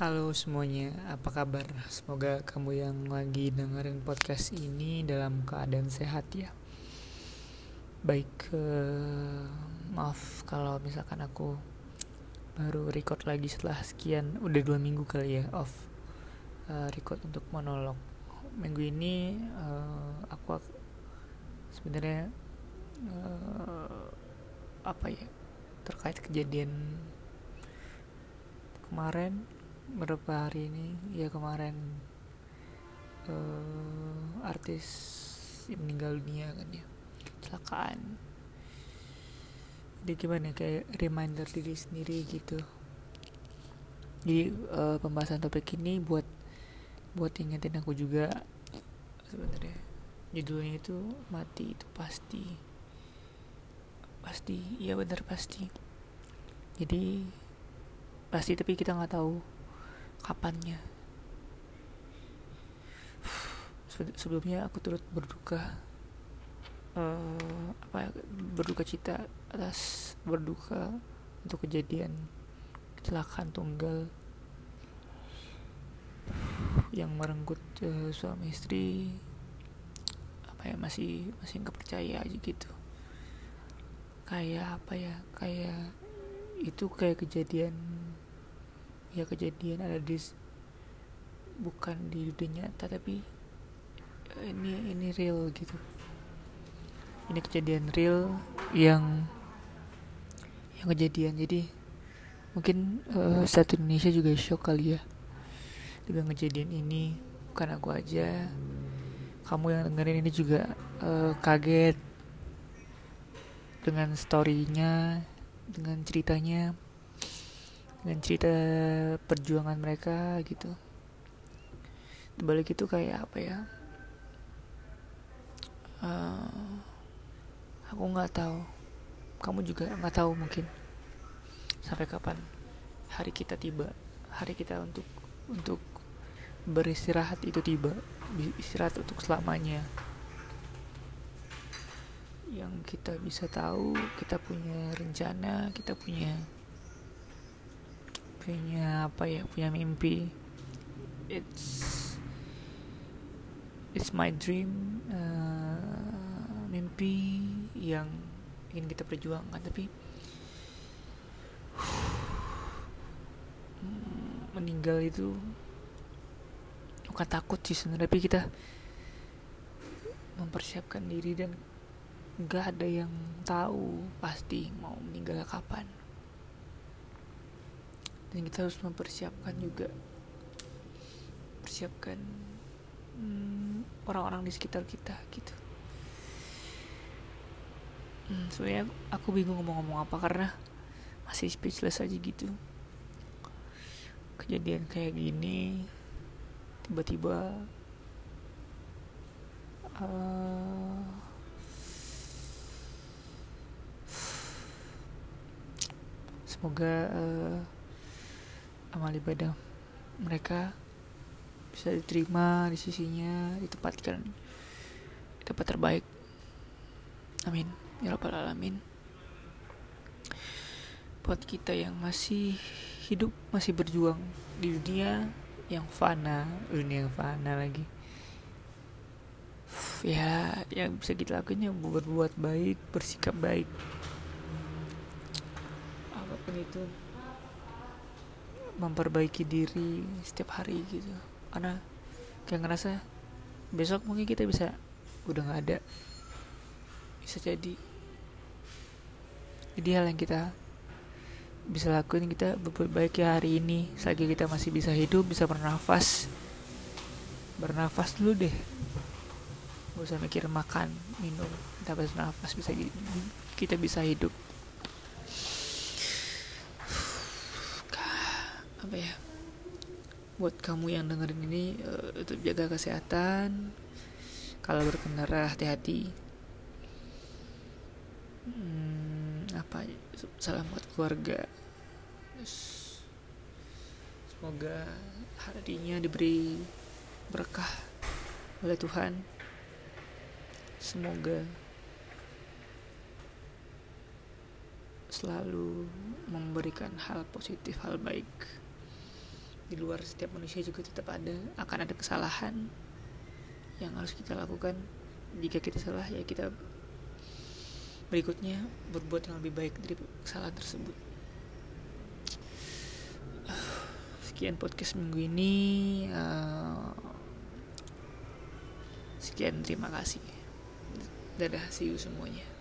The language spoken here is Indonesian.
Halo semuanya, apa kabar? Semoga kamu yang lagi dengerin podcast ini dalam keadaan sehat ya. Baik, uh, maaf kalau misalkan aku baru record lagi setelah sekian, udah dua minggu kali ya off uh, record untuk monolog. Minggu ini uh, aku sebenarnya uh, apa ya terkait kejadian kemarin beberapa hari ini ya kemarin uh, artis yang meninggal dunia kan ya kecelakaan. Jadi gimana kayak reminder diri sendiri gitu. Jadi uh, pembahasan topik ini buat buat ingetin aku juga sebenarnya. Judulnya itu mati itu pasti. Pasti iya benar pasti. Jadi pasti tapi kita nggak tahu kapannya sebelumnya aku turut berduka uh, apa ya, berduka cita atas berduka untuk kejadian kecelakaan tunggal yang merenggut uh, suami istri apa ya masih masih nggak percaya aja gitu. Kayak apa ya kayak itu kayak kejadian ya kejadian ada di bukan di dunia nyata tapi eh, ini ini real gitu. Ini kejadian real yang yang kejadian. Jadi mungkin uh, satu Indonesia juga shock kali ya. Dengan kejadian ini bukan aku aja. Kamu yang dengerin ini juga uh, kaget. Dengan storynya dengan ceritanya dengan cerita perjuangan mereka gitu. Balik itu kayak apa ya? Uh, aku nggak tahu. Kamu juga nggak tahu mungkin. Sampai kapan hari kita tiba? Hari kita untuk untuk beristirahat itu tiba. Istirahat untuk selamanya. Yang kita bisa tahu kita punya rencana kita punya punya apa ya punya mimpi. It's it's my dream uh, mimpi yang ingin kita perjuangkan. Tapi meninggal itu bukan takut sih sebenarnya. Tapi kita mempersiapkan diri dan nggak ada yang tahu pasti mau meninggal kapan dan kita harus mempersiapkan juga. Persiapkan hmm, orang-orang di sekitar kita gitu. Hmm, sebenarnya aku bingung ngomong-ngomong apa karena masih speechless aja gitu. Kejadian kayak gini tiba-tiba uh, semoga uh, amal ibadah mereka bisa diterima di sisinya ditempatkan di tempat terbaik. Amin. Ya rabbal alamin. Buat kita yang masih hidup masih berjuang di dunia yang fana dunia yang fana lagi. Ya yang bisa kita lakukan ya berbuat baik bersikap baik. Apa pun itu memperbaiki diri setiap hari gitu. Karena kayak ngerasa besok mungkin kita bisa udah nggak ada. Bisa jadi. Jadi hal yang kita bisa lakuin kita baik ya hari ini. Selagi kita masih bisa hidup bisa bernafas. Bernafas dulu deh. Gak usah mikir makan minum kita bisa nafas bisa kita bisa hidup apa ya buat kamu yang dengerin ini uh, tetap jaga kesehatan kalau berkendara hati-hati. Hmm, apa salam buat keluarga. Semoga harinya diberi berkah oleh Tuhan. Semoga selalu memberikan hal positif hal baik di luar setiap manusia juga tetap ada akan ada kesalahan yang harus kita lakukan. Jika kita salah ya kita berikutnya berbuat yang lebih baik dari kesalahan tersebut. Sekian podcast minggu ini. Uh, sekian terima kasih. Dadah see you semuanya